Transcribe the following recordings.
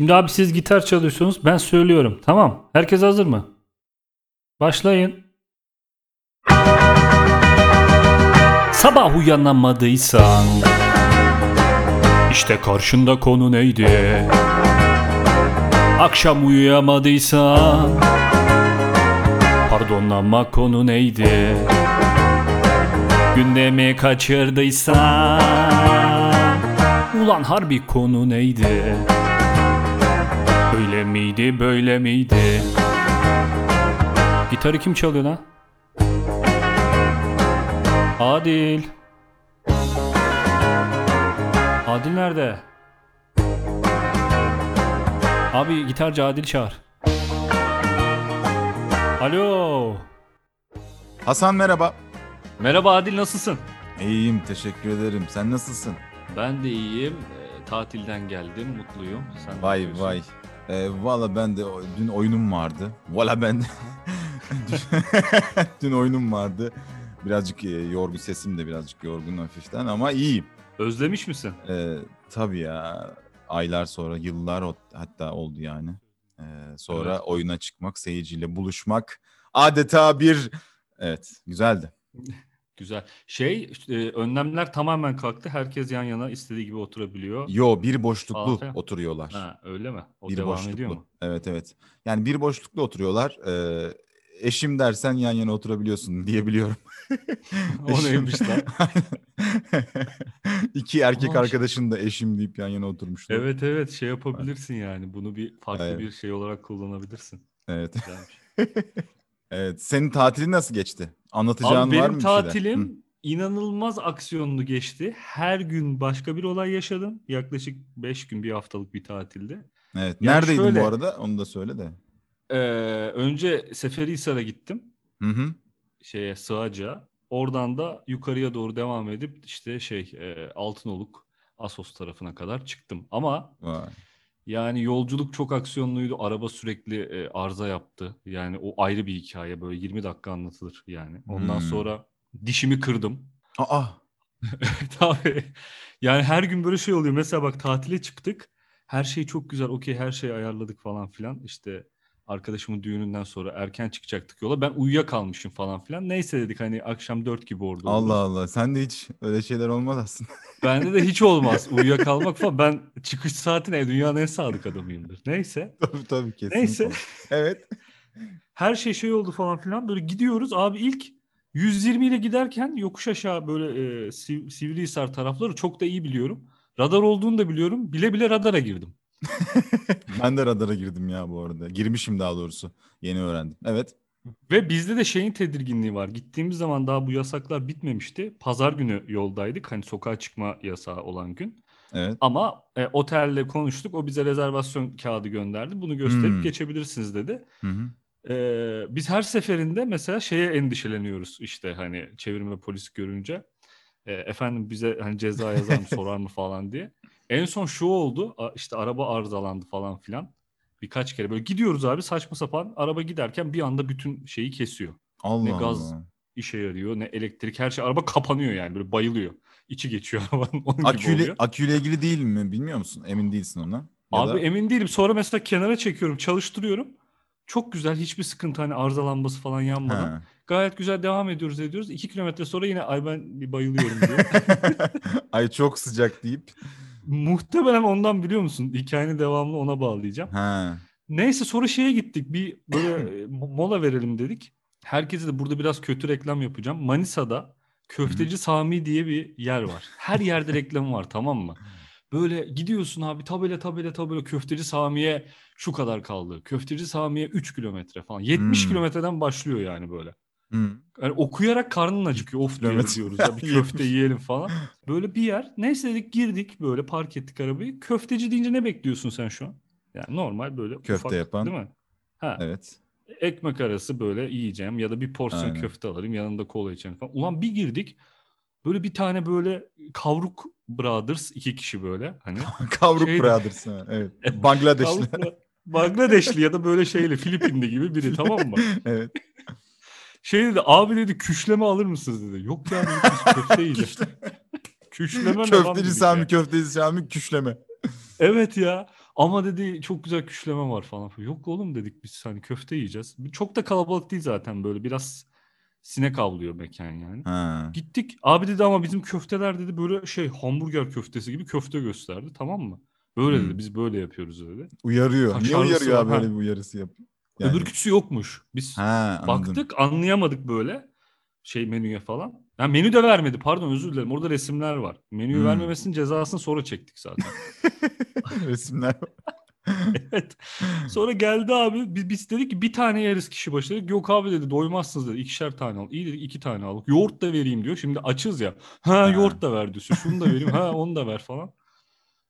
Şimdi abi siz gitar çalıyorsunuz. Ben söylüyorum. Tamam. Herkes hazır mı? Başlayın. Sabah uyanamadıysan işte karşında konu neydi? Akşam uyuyamadıysan Pardon ama konu neydi? Gündemi kaçırdıysan Ulan harbi konu neydi? Miydi böyle miydi? Gitarı kim çalıyor lan? Adil. Adil nerede? Abi gitarcı Adil çağır. Alo. Hasan merhaba. Merhaba Adil nasılsın? İyiyim teşekkür ederim. Sen nasılsın? Ben de iyiyim. Ee, tatilden geldim. Mutluyum. Sen ne Vay yapıyorsun? vay. Ee, Valla ben de dün oyunum vardı. Valla ben de dün oyunum vardı. Birazcık e, yorgun sesim de birazcık yorgun hafiften ama iyiyim. Özlemiş misin? Ee, tabii ya aylar sonra yıllar hatta oldu yani. Ee, sonra Evet. oyuna çıkmak, seyirciyle buluşmak adeta bir evet güzeldi. Güzel. Şey, işte, önlemler tamamen kalktı. Herkes yan yana istediği gibi oturabiliyor. Yo bir boşluklu Aferin. oturuyorlar. Ha, öyle mi? O bir devam boşluklu. ediyor mu? Evet evet. Yani bir boşluklu oturuyorlar. Ee, eşim dersen yan yana oturabiliyorsun diyebiliyorum. o neymiş lan? İki erkek Aa, arkadaşın da eşim deyip yan yana oturmuşlar. Evet evet şey yapabilirsin yani. Bunu bir farklı Evet. bir şey olarak kullanabilirsin. Evet. Evet. Senin tatilin nasıl geçti? Anlatacağın Abi var benim mı bir şeyler? tatilim Hı. inanılmaz aksiyonlu geçti. Her gün başka bir olay yaşadım. Yaklaşık 5 gün bir haftalık bir tatilde. Evet. Yani Neredeydin şöyle- bu arada? Onu da söyle de. Ee, önce Seferihisar'a gittim. Hı hı. Şeye Sığacak'a. Oradan da yukarıya doğru devam edip işte şey e, Altınoluk, Assos tarafına kadar çıktım. Ama Vay. Yani yolculuk çok aksiyonluydu. Araba sürekli e, arıza yaptı. Yani o ayrı bir hikaye. Böyle 20 dakika anlatılır yani. Ondan Hmm. sonra dişimi kırdım. Aa. Tabii. Yani her gün böyle şey oluyor. Mesela bak tatile çıktık. Her şey çok güzel. Okey her şeyi ayarladık falan filan. İşte arkadaşımın düğününden sonra erken çıkacaktık yola. Ben uyuyakalmışım falan filan. Neyse dedik hani akşam 4 gibi orada Allah oluruz. Allah. Sen de hiç öyle şeyler olmaz aslında. Bende de hiç olmaz uyuyakalmak falan. Ben çıkış saatine dünyanın en sadık adamıyımdır. Neyse. tabii tabii kesinlikle. Neyse. Evet. Her şey şey oldu falan filan. Böyle gidiyoruz. Abi ilk 120 ile giderken yokuş aşağı böyle e, Siv- Sivrihisar tarafları çok da iyi biliyorum. Radar olduğunu da biliyorum. Bile bile radara girdim. Ben de radara girdim ya bu arada. Girmişim daha doğrusu. Yeni öğrendim. Evet. Ve bizde de şeyin tedirginliği var. Gittiğimiz zaman daha bu yasaklar bitmemişti. Pazar günü yoldaydık. Hani sokağa çıkma yasağı olan gün. Evet. Ama e, otelle konuştuk. O bize rezervasyon kağıdı gönderdi. Bunu gösterip Hmm. geçebilirsiniz dedi. Hı hı. Ee, biz her seferinde mesela şeye endişeleniyoruz işte hani çevirme polis görünce. Ee, efendim bize hani ceza yazar mı sorar mı falan diye. En son şu oldu işte araba arızalandı falan filan. Birkaç kere böyle gidiyoruz abi saçma sapan araba giderken bir anda bütün şeyi kesiyor. Allah Ne gaz Allah. işe yarıyor ne elektrik her şey araba kapanıyor yani böyle bayılıyor. İçi geçiyor arabanın onun Aküyle, aküyle ilgili değil mi? Bilmiyor musun? Emin değilsin ona. Ya Abi da- emin değilim. Sonra mesela kenara çekiyorum, çalıştırıyorum. Çok güzel, hiçbir sıkıntı hani arızalanması falan yanmadan. Ha. Gayet güzel devam ediyoruz ediyoruz. İki kilometre sonra yine ay ben bayılıyorum diyor. Ay çok sıcak deyip. Muhtemelen ondan biliyor musun? Hikayenin devamını ona bağlayacağım. Ha. Neyse sonra şeye gittik. Bir böyle e, mo- mola verelim dedik. Herkese de burada biraz kötü reklam yapacağım. Manisa'da Köfteci Sami diye bir yer var. Her yerde reklamı var tamam mı? Böyle gidiyorsun abi tabela tabela tabela Köfteci Sami'ye şu kadar kaldı. Köfteci Sami'ye 3 kilometre falan. 70 Hmm. kilometreden başlıyor yani böyle. Hı. Yani okuyarak karnın acıkıyor. Of Kilometre. diyoruz ya bir köfte yiyelim falan. Böyle bir yer. Neyse dedik girdik böyle park ettik arabayı. Köfteci deyince ne bekliyorsun sen şu an? Yani normal böyle Köfte ufak, yapan. Değil mi? Ha, Evet. ekmek arası böyle yiyeceğim ya da bir porsiyon Aynen. köfte alırım yanında kola içerim falan. Ulan bir girdik. Böyle bir tane böyle kavruk brothers iki kişi böyle hani. Kavruk Şeydi. Brothers. Evet. Bangladeşli. Bangladeşli ya da böyle şeyle Filipinli gibi biri tamam mı? evet. Şey dedi abi dedi küşleme alır mısınız dedi. Yok ya dedi biz köfte yiyeceğiz. Küşleme ne lan Köfteci dedik Sami, ya. köfteci Sami, küşleme. Evet ya. Ama dedi çok güzel küşleme var falan. Yok oğlum dedik biz hani köfte yiyeceğiz. Çok da kalabalık değil zaten böyle biraz sinek avlıyor mekan yani. Ha. Gittik. Abi dedi ama bizim köfteler dedi böyle şey hamburger köftesi gibi köfte gösterdi tamam mı? Böyle Hmm. dedi biz böyle yapıyoruz dedi. Uyarıyor. Niye Kaşarlısı uyarıyor var, abi ha. böyle bir uyarısı yapıyor? Yani- Öbür küçüsü yokmuş. Biz Ha baktık anlayamadık böyle şey menüye falan. Ya menü de vermedi pardon özür dilerim. Orada resimler var. Menüyü Hmm. vermemesinin cezasını sonra çektik zaten. Resimler. evet. Sonra geldi abi biz, biz dedik ki bir tane yeriz kişi başı dedik. Yok abi dedi doymazsınız dedi. İkişer tane al. İyi dedik iki tane al. Yoğurt da vereyim diyor. Şimdi açız ya. Ha, Ha. yoğurt da ver diyorsun. Şunu da vereyim. ha onu da ver falan.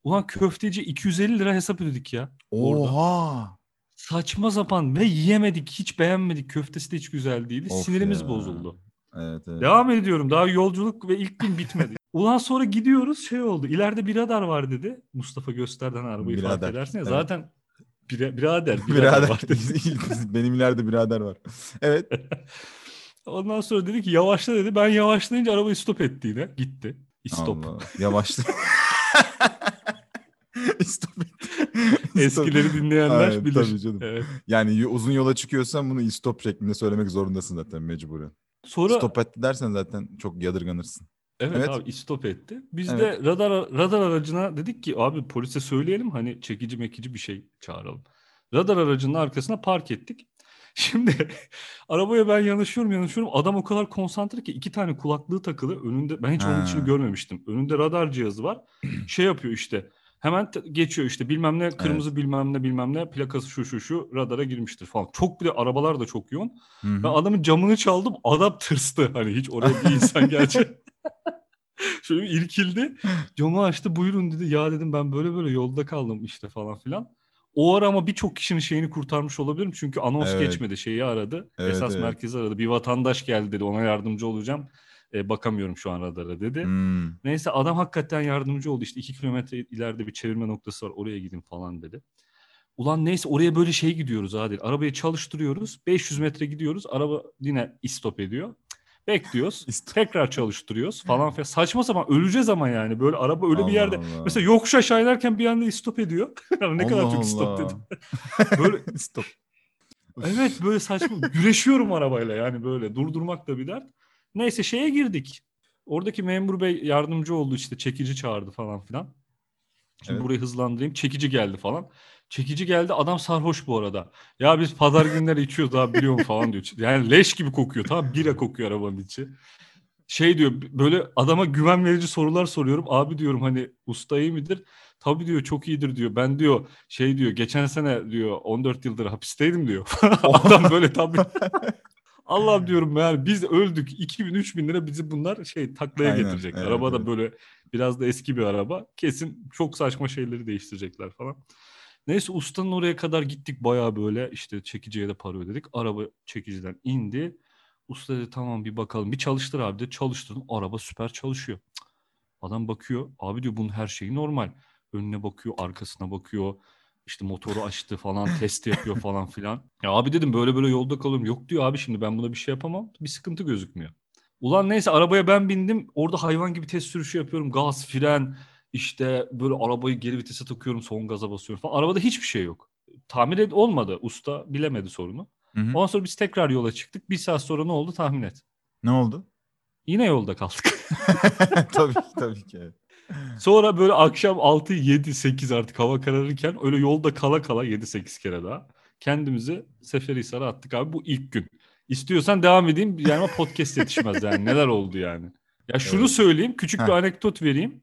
Ulan köfteci 250 lira hesap ödedik ya. Orada. Saçma sapan ve yiyemedik. Hiç beğenmedik. Köftesi de hiç güzel değildi. Of Sinirimiz ya. bozuldu. Evet evet. Devam ediyorum. Daha yolculuk ve ilk gün bitmedi. Ulan sonra gidiyoruz şey oldu. İleride bir radar var dedi. Mustafa gösterden arabayı fark Birader, edersin ya. evet. Zaten bira- birader, birader, Birader. var dedi. Benim ileride birader var. Evet. Ondan sonra dedi ki yavaşla dedi. Ben yavaşlayınca arabayı stop etti yine. Gitti. Stop. Yavaşla. Stop. Eskileri dinleyenler Evet, bilir. tabii canım. Evet. Yani uzun yola çıkıyorsan bunu stop şeklinde söylemek zorundasın zaten mecburen. Sonra Stop etti dersen zaten çok yadırganırsın. Evet, Evet. abi stop etti. Biz Evet. de radar radar aracına dedik ki abi polise söyleyelim hani çekici mekici bir şey çağıralım. Radar aracının arkasına park ettik. Şimdi arabaya ben yanaşıyorum yanaşıyorum. Adam o kadar konsantre ki iki tane kulaklığı takılı önünde. Ben hiç onun Ha. içini görmemiştim. Önünde radar cihazı var. Şey yapıyor işte. Hemen geçiyor işte bilmem ne kırmızı bilmem ne bilmem ne plakası şu şu şu radara girmiştir falan. Çok bir de arabalar da çok yoğun. Hı hı. Ben adamın camını çaldım. Adam tırstı. Hani hiç oraya bir insan gelecek. Şöyle bir irkildi. Camı açtı. Buyurun dedi. Ya dedim ben böyle böyle yolda kaldım işte falan filan. O ara ama birçok kişinin şeyini kurtarmış olabilirim. Çünkü anons Evet. geçmedi. Şeyi aradı. Evet, Esas evet. merkezi aradı. Bir vatandaş geldi dedi. Ona yardımcı olacağım. E, bakamıyorum şu an radara dedi. Hmm. Neyse adam hakikaten yardımcı oldu. İşte iki kilometre ileride bir çevirme noktası var. Oraya gidin falan dedi. Ulan neyse oraya böyle şey gidiyoruz hadi. Arabayı çalıştırıyoruz. 500 metre gidiyoruz. Araba yine istop ediyor. Bekliyoruz. İstop. Tekrar çalıştırıyoruz falan filan. Saçma sapan öleceğiz ama yani. Böyle araba öyle bir Allah yerde. Allah. Mesela yokuş aşağı inerken bir anda istop ediyor. ne kadar Allah çok istop dedim. Böyle Stop. Evet böyle saçma. Güreşiyorum arabayla yani böyle. Durdurmak da bir dert. Neyse şeye girdik. Oradaki memur bey yardımcı oldu işte çekici çağırdı falan filan. Şimdi Evet. burayı hızlandırayım. Çekici geldi falan. Çekici geldi adam sarhoş bu arada. Ya biz pazar günleri içiyoruz abi biliyor musun falan diyor. Yani leş gibi kokuyor tamam bira kokuyor arabanın içi. Şey diyor böyle adama güven verici sorular soruyorum. Abi diyorum hani usta iyi midir? Tabii diyor çok iyidir diyor. Ben diyor şey diyor geçen sene diyor 14 yıldır hapisteydim diyor. Adam böyle tabii. Allah'ım diyorum yani biz öldük 2000 3000 lira bizi bunlar şey taklaya Aynen, getirecek. evet, araba da evet. böyle biraz da eski bir araba. Kesin çok saçma şeyleri değiştirecekler falan. Neyse ustanın oraya kadar gittik bayağı böyle işte çekiciye de para ödedik. Araba çekiciden indi. Usta dedi tamam bir bakalım. Bir çalıştır abi de çalıştırdım. Araba süper çalışıyor. Adam bakıyor. Abi diyor bunun her şeyi normal. Önüne bakıyor, arkasına bakıyor. İşte motoru açtı falan, test yapıyor falan filan. Ya abi dedim böyle böyle yolda kalıyorum. Yok diyor abi şimdi ben buna bir şey yapamam. Bir sıkıntı gözükmüyor. Ulan neyse arabaya ben bindim. Orada hayvan gibi test sürüşü yapıyorum. Gaz, fren, işte böyle arabayı geri vitese takıyorum, son gaza basıyorum falan. Arabada hiçbir şey yok. Tamir ed- olmadı. Usta bilemedi sorunu. Hı hı. Ondan sonra biz tekrar yola çıktık. Bir saat sonra ne oldu tahmin et. Ne oldu? Yine yolda kaldık. tabii ki tabii ki. evet. Sonra böyle akşam 6, 7, 8 artık hava kararırken öyle yolda kala kala 7-8 kere daha kendimizi Seferihisar'a attık abi bu ilk gün. İstiyorsan devam edeyim yani podcast yetişmez yani neler oldu yani. Ya şunu Evet. söyleyeyim küçük bir Heh. anekdot vereyim.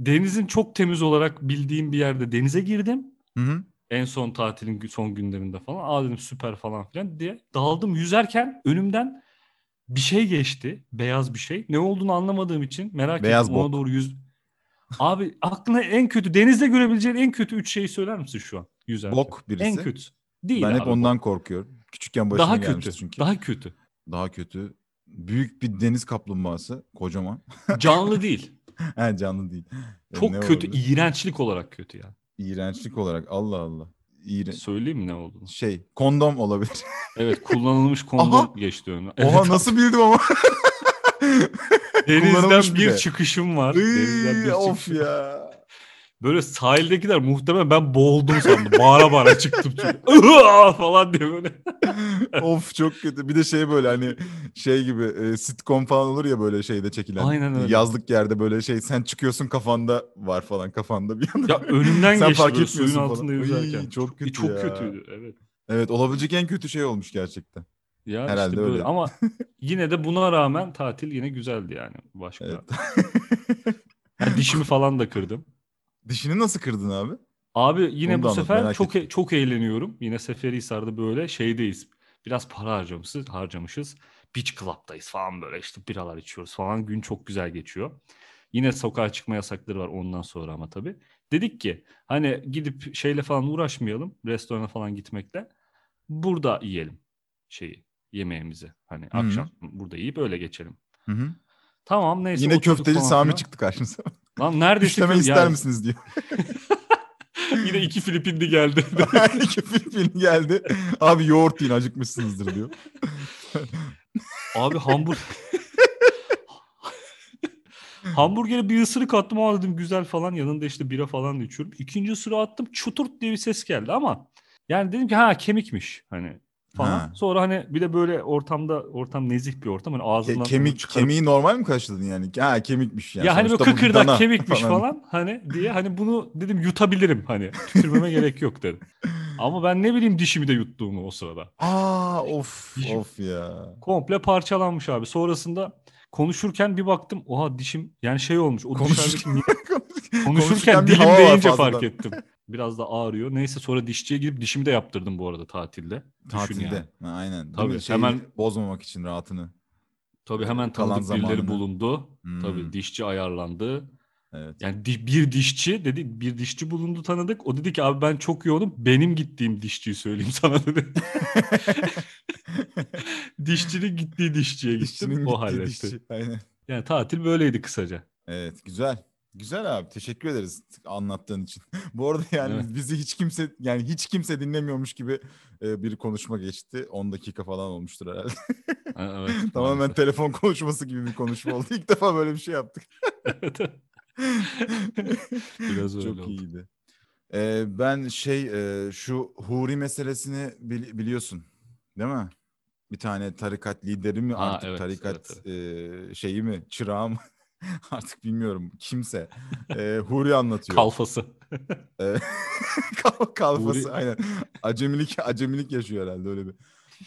Denizin çok temiz olarak bildiğim bir yerde denize girdim. Hı hı. En son tatilin son günlerinde falan. Aa dedim süper falan filan diye. Daldım yüzerken önümden bir şey geçti. Beyaz bir şey. Ne olduğunu anlamadığım için merak Beyaz ettim. Ona bok. doğru yüz... Abi aklına en kötü denizde görebileceğin en kötü üç şeyi söyler misin şu an yüzerken? Bok birisi. En kötü. Değil ben abi, hep ondan bok. korkuyorum. Küçükken başıma Daha kötü. çünkü. Daha kötü. Daha kötü. Büyük bir deniz kaplumbağası. Kocaman. Canlı değil. He canlı değil. E, Çok ne kötü. olabilir? iğrençlik olarak kötü yani. İğrençlik olarak. Allah Allah. İğren... Söyleyeyim mi ne olduğunu? Şey kondom olabilir. Evet kullanılmış kondom Aha! geçti önüne. Oha Evet, nasıl bildim ama. Denizden bir çıkışım var. Denizden bir of çıkışım. ya. Böyle sahildekiler muhtemelen ben boğuldum sandım. Bağıra bağıra çıktım çünkü. Falan diye böyle. of çok kötü. Bir de şey böyle hani şey gibi e, sitcom falan olur ya böyle şeyde çekilen. Aynen öyle. Yazlık yerde böyle şey sen çıkıyorsun kafanda var falan kafanda bir anda. Ya önümden Sen geçti fark böyle suyun altında yüzerken. Iy, çok kötü çok ya. kötüydü. Evet. Evet olabilecek en kötü şey olmuş gerçekten. Ya Herhalde işte böyle. öyle. Ama yine de buna rağmen tatil yine güzeldi yani. Başka. Evet. Yani dişimi falan da kırdım. Dişini nasıl kırdın abi? Abi yine Onu bu anlat, sefer çok e- çok eğleniyorum. Yine Seferihisar'da böyle şeydeyiz. Biraz para harcamışız, harcamışız. Beach Club'dayız falan böyle işte biralar içiyoruz falan. Gün çok güzel geçiyor. Yine sokağa çıkma yasakları var ondan sonra ama tabii. Dedik ki hani gidip şeyle falan uğraşmayalım. Restorana falan gitmekle. Burada yiyelim şeyi yemeğimizi. Hani Hı hı. akşam burada yiyip öyle geçelim. Hı hı. Tamam neyse. Yine köfteci falan Sami filan. çıktı karşınıza. Lan neredeyse Üçleme ister yani misiniz diyor. Yine iki Filipinli geldi. İki Filipin geldi. Abi yoğurt yiyin acıkmışsınızdır diyor. Abi hamburg... Hamburgere bir ısırık attım ama dedim güzel falan yanında işte bira falan da içiyorum. İkinci ısırığı attım çuturt diye bir ses geldi ama yani dedim ki ha kemikmiş hani falan. Ha. Sonra hani bir de böyle ortamda ortam nezih bir ortam hani Ke- ağzından onu kemik çıkarıp- kemiği normal mi karşıladın yani? Ha kemikmiş yani. ya hani böyle kıkırdak dana kemikmiş falan hani diye hani bunu dedim yutabilirim hani tükürmeme gerek yok dedim. Ama ben ne bileyim dişimi de yuttuğumu o sırada. Aa of Dişim- of ya. Komple parçalanmış abi. Sonrasında konuşurken bir baktım. Oha dişim yani şey olmuş. O Konuşurken- dışarıdaki konuşurken bir dilim değince fark ettim. Biraz da ağrıyor. Neyse sonra dişçiye gidip dişimi de yaptırdım bu arada tatilde. Düşün Tatilde. yani. Ha, aynen. Tabii? Şeyi hemen- bozmamak için rahatını. Tabii hemen Kalan tanıdık birileri zamanını. bulundu. Hmm. Tabii dişçi ayarlandı. Evet. Yani di- bir dişçi dedi bir dişçi bulundu tanıdık. O dedi ki abi ben çok yoğunum. Benim gittiğim dişçiyi söyleyeyim sana dedi. Dişçinin gittiği dişçiye gittim. Dişçinin o halletti. dişçi. Aynen. Yani tatil böyleydi kısaca. Evet güzel. Güzel abi teşekkür ederiz anlattığın için. Bu arada yani Evet. bizi hiç kimse yani hiç kimse dinlemiyormuş gibi e, bir konuşma geçti. 10 dakika falan olmuştur herhalde. Ha, Evet, Tamamen maalesef. telefon konuşması gibi bir konuşma oldu. İlk defa böyle bir şey yaptık. Evet. Biraz öyle Çok oldu. iyiydi. Ee, ben şey e, şu Huri meselesini bili- biliyorsun değil mi? Bir tane tarikat lideri mi Ha, artık evet, tarikat e, şeyi mi çırağı mı artık bilmiyorum kimse e, Huri anlatıyor. Kalfası. E, kal- kalfası Huri- aynen. Acemilik acemilik yaşıyor herhalde öyle bir.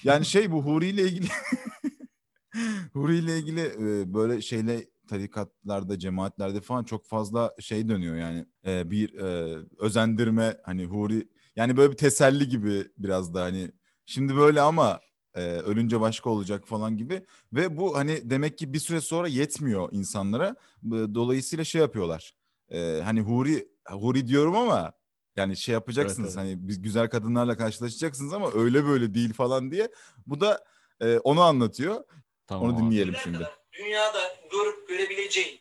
Yani şey bu Huri ile ilgili Huri ile ilgili e, böyle şeyle tarikatlarda, cemaatlerde falan çok fazla şey dönüyor yani. E, bir e, özendirme hani Huri yani böyle bir teselli gibi biraz da hani şimdi böyle ama e, ölünce başka olacak falan gibi ve bu hani demek ki bir süre sonra yetmiyor insanlara. Dolayısıyla şey yapıyorlar. E, hani Huri Huri diyorum ama yani şey yapacaksınız evet. hani biz güzel kadınlarla karşılaşacaksınız ama öyle böyle değil falan diye. Bu da e, onu anlatıyor. Tamam Onu dinleyelim Bugüne şimdi. kadar Dünyada görüp görebileceğin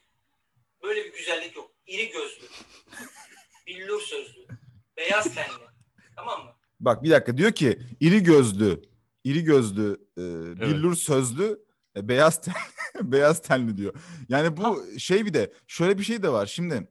böyle bir güzellik yok. İri gözlü, billur sözlü, beyaz tenli. Tamam mı? Bak bir dakika diyor ki iri gözlü, iri gözlü, e, billur sözlü, e, beyaz ten, beyaz tenli diyor. Yani bu şey bir de şöyle bir şey de var. Şimdi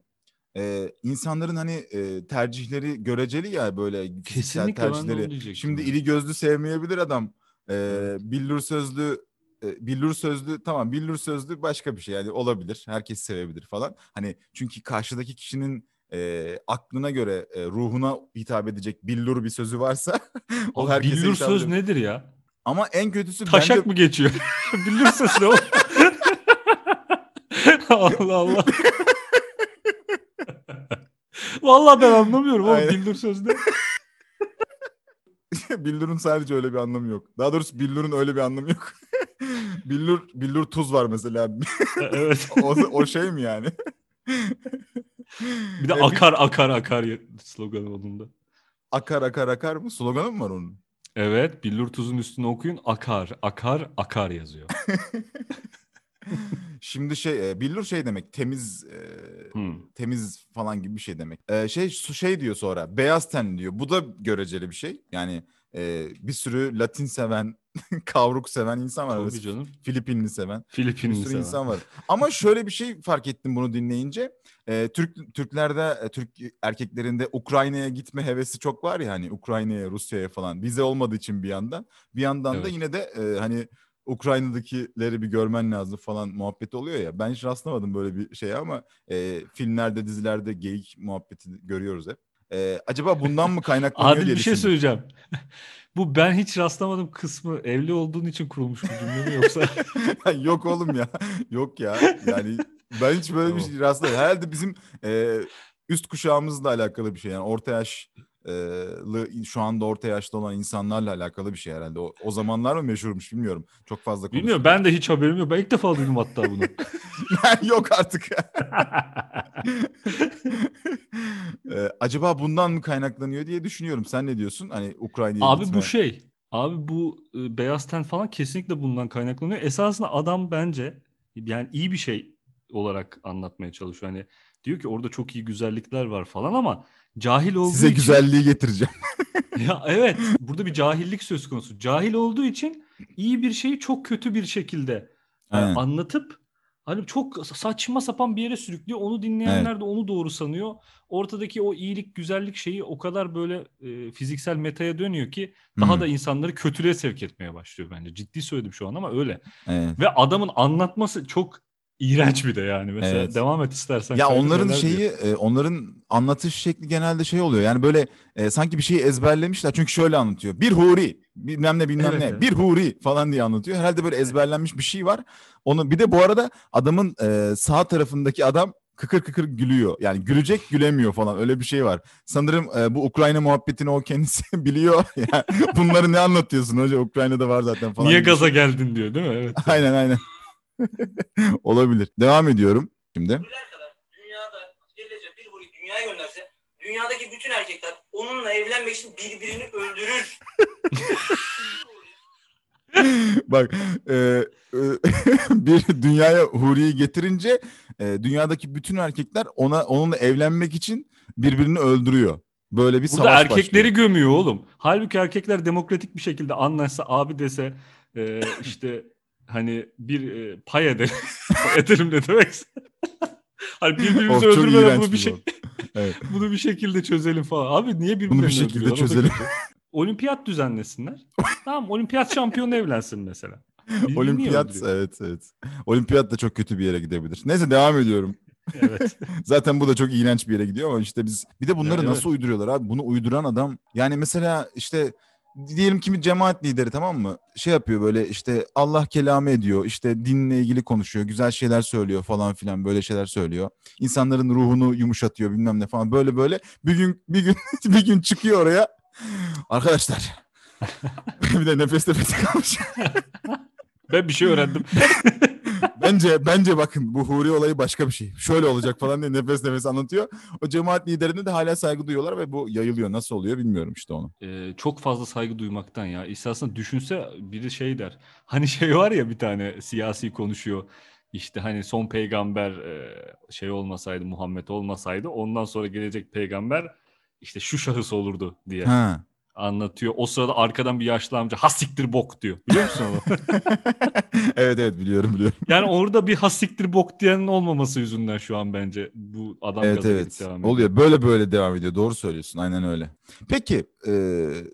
e, insanların hani e, tercihleri göreceli ya böyle onu tercihleri. Şimdi yani. iri gözlü sevmeyebilir adam. E, Evet. billur sözlü e, billur sözlü tamam billur sözlü başka bir şey yani olabilir. Herkes sevebilir falan. Hani çünkü karşıdaki kişinin e, aklına göre e, ruhuna hitap edecek billur bir sözü varsa o Abi billur söz ediyor. nedir ya? Ama en kötüsü Taşak bence mı geçiyor? billur söz ne o? Allah Allah. Vallahi ben anlamıyorum oğlum billur söz ne? billurun sadece öyle bir anlamı yok. Daha doğrusu billurun öyle bir anlamı yok. billur billur tuz var mesela. evet. o, o şey mi yani? Bir de akar akar akar sloganı onun akar akar akar mı? Sloganı mı var onun? Evet, billur tuzun üstüne okuyun akar akar akar yazıyor. Şimdi şey e, billur şey demek temiz e, Hmm. temiz falan gibi bir şey demek. E, şey su şey diyor sonra beyaz ten diyor. Bu da göreceli bir şey. Yani e, bir sürü Latin seven, kavruk seven insan var. Tabii canım. Filipinli seven. Bir Filipinli sürü seven. insan var. Ama şöyle bir şey fark ettim bunu dinleyince. Ee, Türk Türklerde, e, Türk erkeklerinde Ukrayna'ya gitme hevesi çok var ya hani Ukrayna'ya, Rusya'ya falan. Vize olmadığı için bir yandan. Bir yandan da Evet. yine de e, hani Ukrayna'dakileri bir görmen lazım falan muhabbeti oluyor ya. Ben hiç rastlamadım böyle bir şeye ama e, filmlerde, dizilerde geyik muhabbeti görüyoruz hep. E, acaba bundan mı kaynaklanıyor Adil diye bir şey düşündüm. söyleyeceğim. Bu ben hiç rastlamadım kısmı evli olduğun için kurulmuş bir cümle mi yoksa? Yok oğlum ya. Yok ya. Yani ben hiç böyle bir Tamam. şey rastlamadım. Herhalde bizim e, üst kuşağımızla alakalı bir şey. Yani orta yaşlı şu anda orta yaşta olan insanlarla alakalı bir şey herhalde. O, o zamanlar mı meşhurmuş bilmiyorum. Çok fazla Bilmiyorum konuştuk. ben de hiç haberim yok. Ben ilk defa duydum hatta bunu. Yok artık. E, acaba bundan mı kaynaklanıyor diye düşünüyorum. Sen ne diyorsun? Hani Ukrayna'ya Abi gitme. bu şey. Abi bu e, beyaz ten falan kesinlikle bundan kaynaklanıyor. Esasında adam bence yani iyi bir şey olarak anlatmaya çalışıyor. Hani diyor ki orada çok iyi güzellikler var falan ama cahil olduğu Size için güzelliği getireceğim. ya evet burada bir cahillik söz konusu. Cahil olduğu için iyi bir şeyi çok kötü bir şekilde e, Aynen. anlatıp hani çok saçma sapan bir yere sürüklüyor. Onu dinleyenler de onu doğru sanıyor. Ortadaki o iyilik, güzellik şeyi o kadar böyle e, fiziksel metaya dönüyor ki daha Hı. da insanları kötülüğe sevk etmeye başlıyor bence. Ciddi söyledim şu an ama öyle. Evet. Ve adamın anlatması çok iğrenç bir de yani. Mesela Evet. devam et istersen. Ya onların şeyi, diyor. e, onların anlatış şekli genelde şey oluyor. Yani böyle e, sanki bir şeyi ezberlemişler. Çünkü şöyle anlatıyor. Bir huri, bilmem ne bilmem Evet, ne. evet. Bir huri falan diye anlatıyor. Herhalde böyle ezberlenmiş bir şey var. Onu bir de bu arada adamın e, sağ tarafındaki adam kıkır kıkır gülüyor. Yani gülecek gülemiyor falan öyle bir şey var. Sanırım e, bu Ukrayna muhabbetini o kendisi biliyor. Yani bunları ne anlatıyorsun hoca? Ukrayna'da var zaten falan. Niye gaza şey. geldin diyor değil mi? Evet. Aynen aynen. Olabilir. Devam ediyorum şimdi. Dünyada Celle bir huri dünyaya gönderse dünyadaki bütün erkekler onunla evlenmek için birbirini öldürür. Bak e, e, bir dünyaya Huri'yi getirince e, dünyadaki bütün erkekler ona onunla evlenmek için birbirini öldürüyor. Böyle bir Burada savaş erkekleri başlıyor. gömüyor oğlum. Halbuki erkekler demokratik bir şekilde anlaşsa abi dese e, işte hani bir e, pay edelim. Pay edelim ne demekse. hani birbirimizi öldürmeden bunu bir bir şey. Evet. bunu bir şekilde çözelim falan. Abi niye birbirlerini şekilde öldürüyorlar? O da çözelim. Olimpiyat düzenlesinler. tamam olimpiyat şampiyonu evlensin mesela. Birbirini niye Olimpiyat evet evet. Olimpiyat da çok kötü bir yere gidebilir. Neyse devam ediyorum. Evet. Zaten bu da çok iğrenç bir yere gidiyor ama işte biz bir de bunları Evet, nasıl uyduruyorlar abi? Bunu uyduran adam yani mesela işte diyelim ki bir cemaat lideri tamam mı? Şey yapıyor böyle işte Allah kelamı ediyor. işte dinle ilgili konuşuyor. Güzel şeyler söylüyor falan filan böyle şeyler söylüyor. İnsanların ruhunu yumuşatıyor bilmem ne falan böyle böyle. Bir gün bir gün bir gün çıkıyor oraya. Arkadaşlar bir de nefes nefese kalmış. Ben bir şey öğrendim. Bence bence bakın bu Huri olayı başka bir şey. Şöyle olacak falan diye nefes nefes anlatıyor. O cemaat liderine de hala saygı duyuyorlar ve bu yayılıyor. Nasıl oluyor bilmiyorum işte onu. Ee, çok fazla saygı duymaktan ya. İstersen düşünse biri şey der. Hani şey var ya bir tane siyasi konuşuyor. İşte hani son peygamber e, şey olmasaydı Muhammed olmasaydı ondan sonra gelecek peygamber işte şu şahıs olurdu diye Ha. Anlatıyor. O sırada arkadan bir yaşlı amca hasiktir bok diyor. Biliyor musun onu? evet evet biliyorum biliyorum. yani orada bir hasiktir bok diyenin olmaması yüzünden şu an bence bu adam Evet evet. devam ediyor. Oluyor. Böyle böyle devam ediyor. Doğru söylüyorsun. Aynen öyle. Peki e,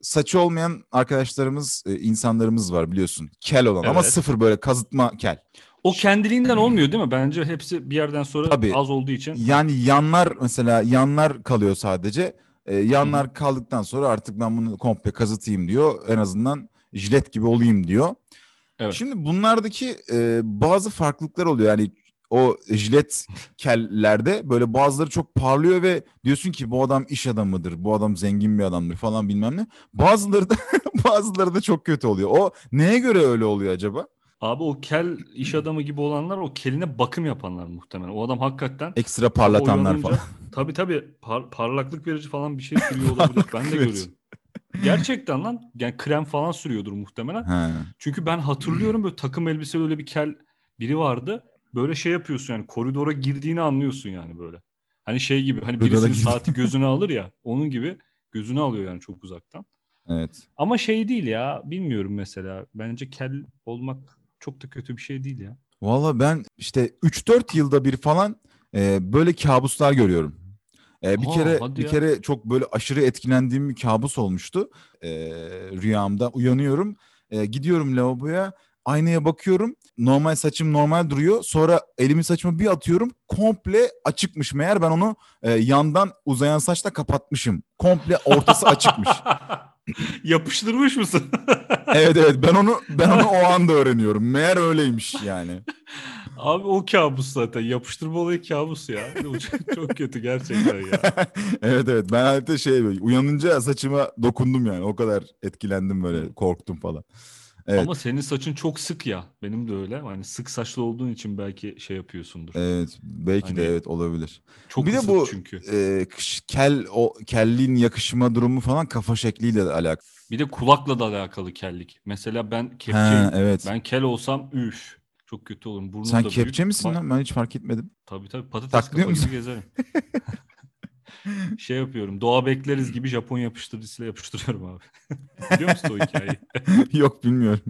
saçı olmayan arkadaşlarımız, e, insanlarımız var biliyorsun. Kel olan ama Evet. sıfır böyle kazıtma kel. O kendiliğinden olmuyor değil mi? Bence hepsi bir yerden sonra Tabii. az olduğu için. Yani yanlar mesela yanlar kalıyor sadece. E, yanlar kaldıktan sonra artık ben bunu komple kazıtayım diyor. En azından jilet gibi olayım diyor. Evet. Şimdi bunlardaki e, bazı farklılıklar oluyor. Yani o jilet kellerde böyle bazıları çok parlıyor ve diyorsun ki bu adam iş adamıdır, bu adam zengin bir adamdır falan bilmem ne. Bazıları da bazıları da çok kötü oluyor. O neye göre öyle oluyor acaba? Abi o kel iş adamı gibi olanlar o keline bakım yapanlar muhtemelen. O adam hakikaten Ekstra parlatanlar falan. Tabii tabii par- parlaklık verici falan bir şey sürüyor olabilir. ben de görüyorum. Gerçekten lan yani krem falan sürüyordur muhtemelen. Ha. Çünkü ben hatırlıyorum böyle takım elbiseli öyle bir kel biri vardı. böyle şey yapıyorsun yani koridora girdiğini anlıyorsun yani böyle. Hani şey gibi hani Koridora birisinin girdi. saati gözüne alır ya onun gibi gözünü alıyor yani çok uzaktan. Evet. Ama şey değil ya bilmiyorum mesela bence kel olmak çok da kötü bir şey değil ya. Valla ben işte 3-4 yılda bir falan e, böyle kabuslar görüyorum. E, bir Aa, kere bir ya. kere çok böyle aşırı etkilendiğim bir kabus olmuştu. E, rüyamda uyanıyorum, e, gidiyorum lavaboya, aynaya bakıyorum. Normal saçım normal duruyor. Sonra elimi saçıma bir atıyorum. Komple açıkmış meğer ben onu e, yandan uzayan saçla kapatmışım. Komple ortası açıkmış. Yapıştırmış mısın? Evet evet ben onu ben onu o anda öğreniyorum. Meğer öyleymiş yani. Abi o kabus zaten. Yapıştırma olayı kabus ya. Çok, çok kötü gerçekten ya. evet evet ben hatta şey böyle uyanınca saçıma dokundum yani o kadar etkilendim böyle korktum falan. Evet. Ama senin saçın çok sık ya. Benim de öyle. Hani sık saçlı olduğun için belki şey yapıyorsundur. Evet belki de Hani- evet olabilir. Çok bir de bu çünkü. e, kış- kel o kelliğin yakışma durumu falan kafa şekliyle de alakalı. Bir de kulakla da alakalı kellik. Mesela ben Ha, kepçeyim. evet. Ben kel olsam üf. Çok kötü olurum. Burnum Sen da kepçe büyük. misin Ba- lan? Ben hiç fark etmedim. Tabii tabii. Patates Taklıyor kafa musun? gibi gezerim. şey yapıyorum. Doğa bekleriz gibi Japon yapıştırıcısıyla yapıştırıyorum abi. Biliyor musun o hikayeyi? Yok bilmiyorum.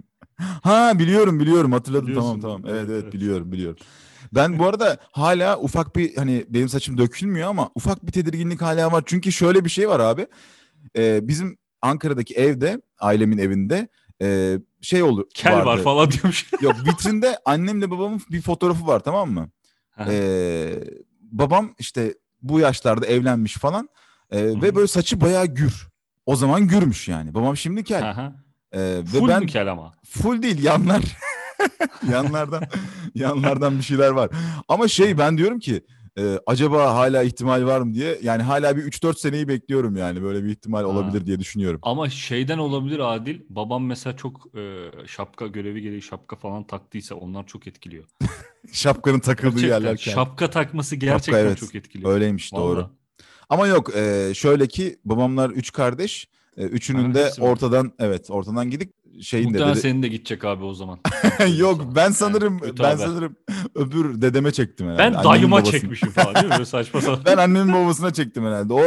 Ha biliyorum biliyorum hatırladım Biliyorsun tamam tamam. Evet Evet, evet biliyorum biliyorum. Ben bu arada hala ufak bir hani benim saçım dökülmüyor ama ufak bir tedirginlik hala var. Çünkü şöyle bir şey var abi. Ee, bizim Ankara'daki evde ailemin evinde e, şey olur Kel var vardı. falan diyormuş. Yok vitrinde annemle babamın bir fotoğrafı var tamam mı? Ee, babam işte bu yaşlarda evlenmiş falan hı. ve böyle saçı bayağı gür. O zaman gürmüş yani. Babam şimdi kel. Aha. Ee, ve Full ben mü kel ama? full değil yanlar. yanlardan yanlardan bir şeyler var. Ama şey ben diyorum ki e, acaba hala ihtimal var mı diye. Yani hala bir 3-4 seneyi bekliyorum yani böyle bir ihtimal olabilir diye düşünüyorum. Ama şeyden olabilir Adil. Babam mesela çok e, şapka görevi gereği şapka falan taktıysa onlar çok etkiliyor. Şapkanın takıldığı Gerçekten yerler şapka takması gerçekten evet. çok etkiliyor. Öyleymiş doğru. Vallahi. Ama yok e, şöyle ki babamlar üç kardeş. E, üçünün Ha, de ortadan evet ortadan gidip şeyin de Muhtemelen dedi- senin de gidecek abi o zaman. yok ben sanırım kötü ben haber. sanırım öbür dedeme çektim herhalde. Ben Annemin dayıma babasına. çekmişim falan değil mi? Böyle saçma sapan. Ben annemin babasına çektim herhalde. O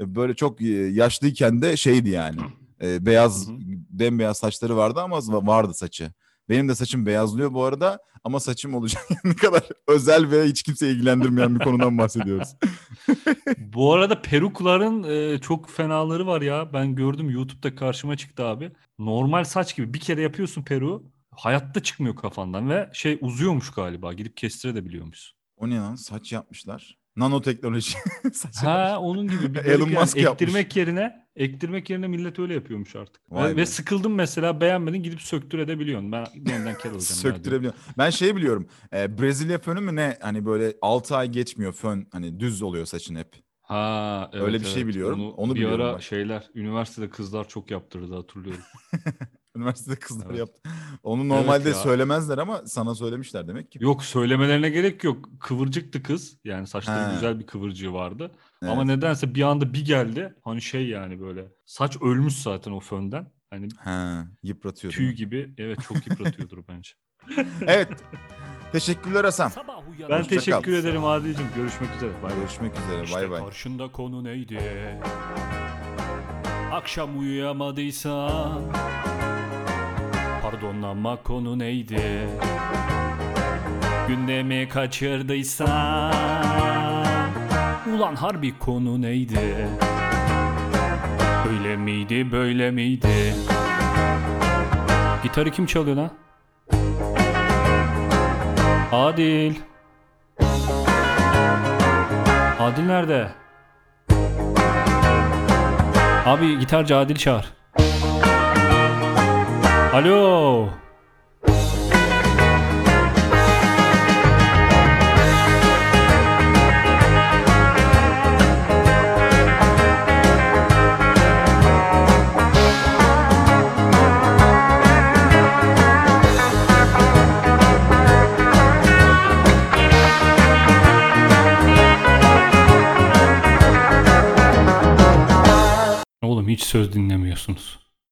e, böyle çok e, yaşlıyken de şeydi yani. E, beyaz Hı hı. bembeyaz saçları vardı ama vardı saçı. Benim de saçım beyazlıyor bu arada ama saçım olacak ne kadar özel ve hiç kimse ilgilendirmeyen bir konudan bahsediyoruz. Bu arada perukların e, çok fenaları var ya. Ben gördüm YouTube'da karşıma çıktı abi. Normal saç gibi bir kere yapıyorsun peruğu. Hayatta çıkmıyor kafandan ve şey uzuyormuş galiba. Gidip kestirebiliyormuş. O ne lan? Saç yapmışlar. Nanoteknoloji. Ha onun gibi bir Elon garip yani. Musk yapmış. ektirmek yerine ektirmek yerine millet öyle yapıyormuş artık. Vay Ve, be. ve sıkıldım mesela beğenmedin gidip söktür edebiliyorsun. Ben yeniden kel olacağım. Söktürebiliyorum. Ben şey biliyorum. E, Brezilya fönü mü ne? Hani böyle 6 ay geçmiyor fön. Hani düz oluyor saçın hep. Ha evet, Öyle bir şey evet. biliyorum. Onu, Onu bir biliyorum ara bak. şeyler üniversitede kızlar çok yaptırdı hatırlıyorum. Üniversitede kızlar Evet. yaptı. Onu normalde ya. söylemezler ama sana söylemişler demek ki. Yok söylemelerine gerek yok. Kıvırcıktı kız. Yani saçları Ha. güzel bir kıvırcığı vardı. Ama Evet. nedense bir anda bir geldi. Hani şey yani böyle. Saç ölmüş zaten o fönden. Hani Ha, yıpratıyor. tüy gibi. Evet çok yıpratıyordur bence. Evet. Teşekkürler Hasan. Ben Hoşça kal. teşekkür ederim Adil'cim. Görüşmek üzere. Bay bay. Görüşmek üzere. İşte Bay bay. karşında konu neydi? Akşam uyuyamadıysan Pardon ama konu neydi? Gündemi kaçırdıysan Ulan harbi konu neydi? Öyle miydi böyle miydi? Gitarı kim çalıyor lan? Adil. Adil nerede? Abi gitarcı Adil çağır. Alo. Oğlum hiç söz dinlemiyorsunuz.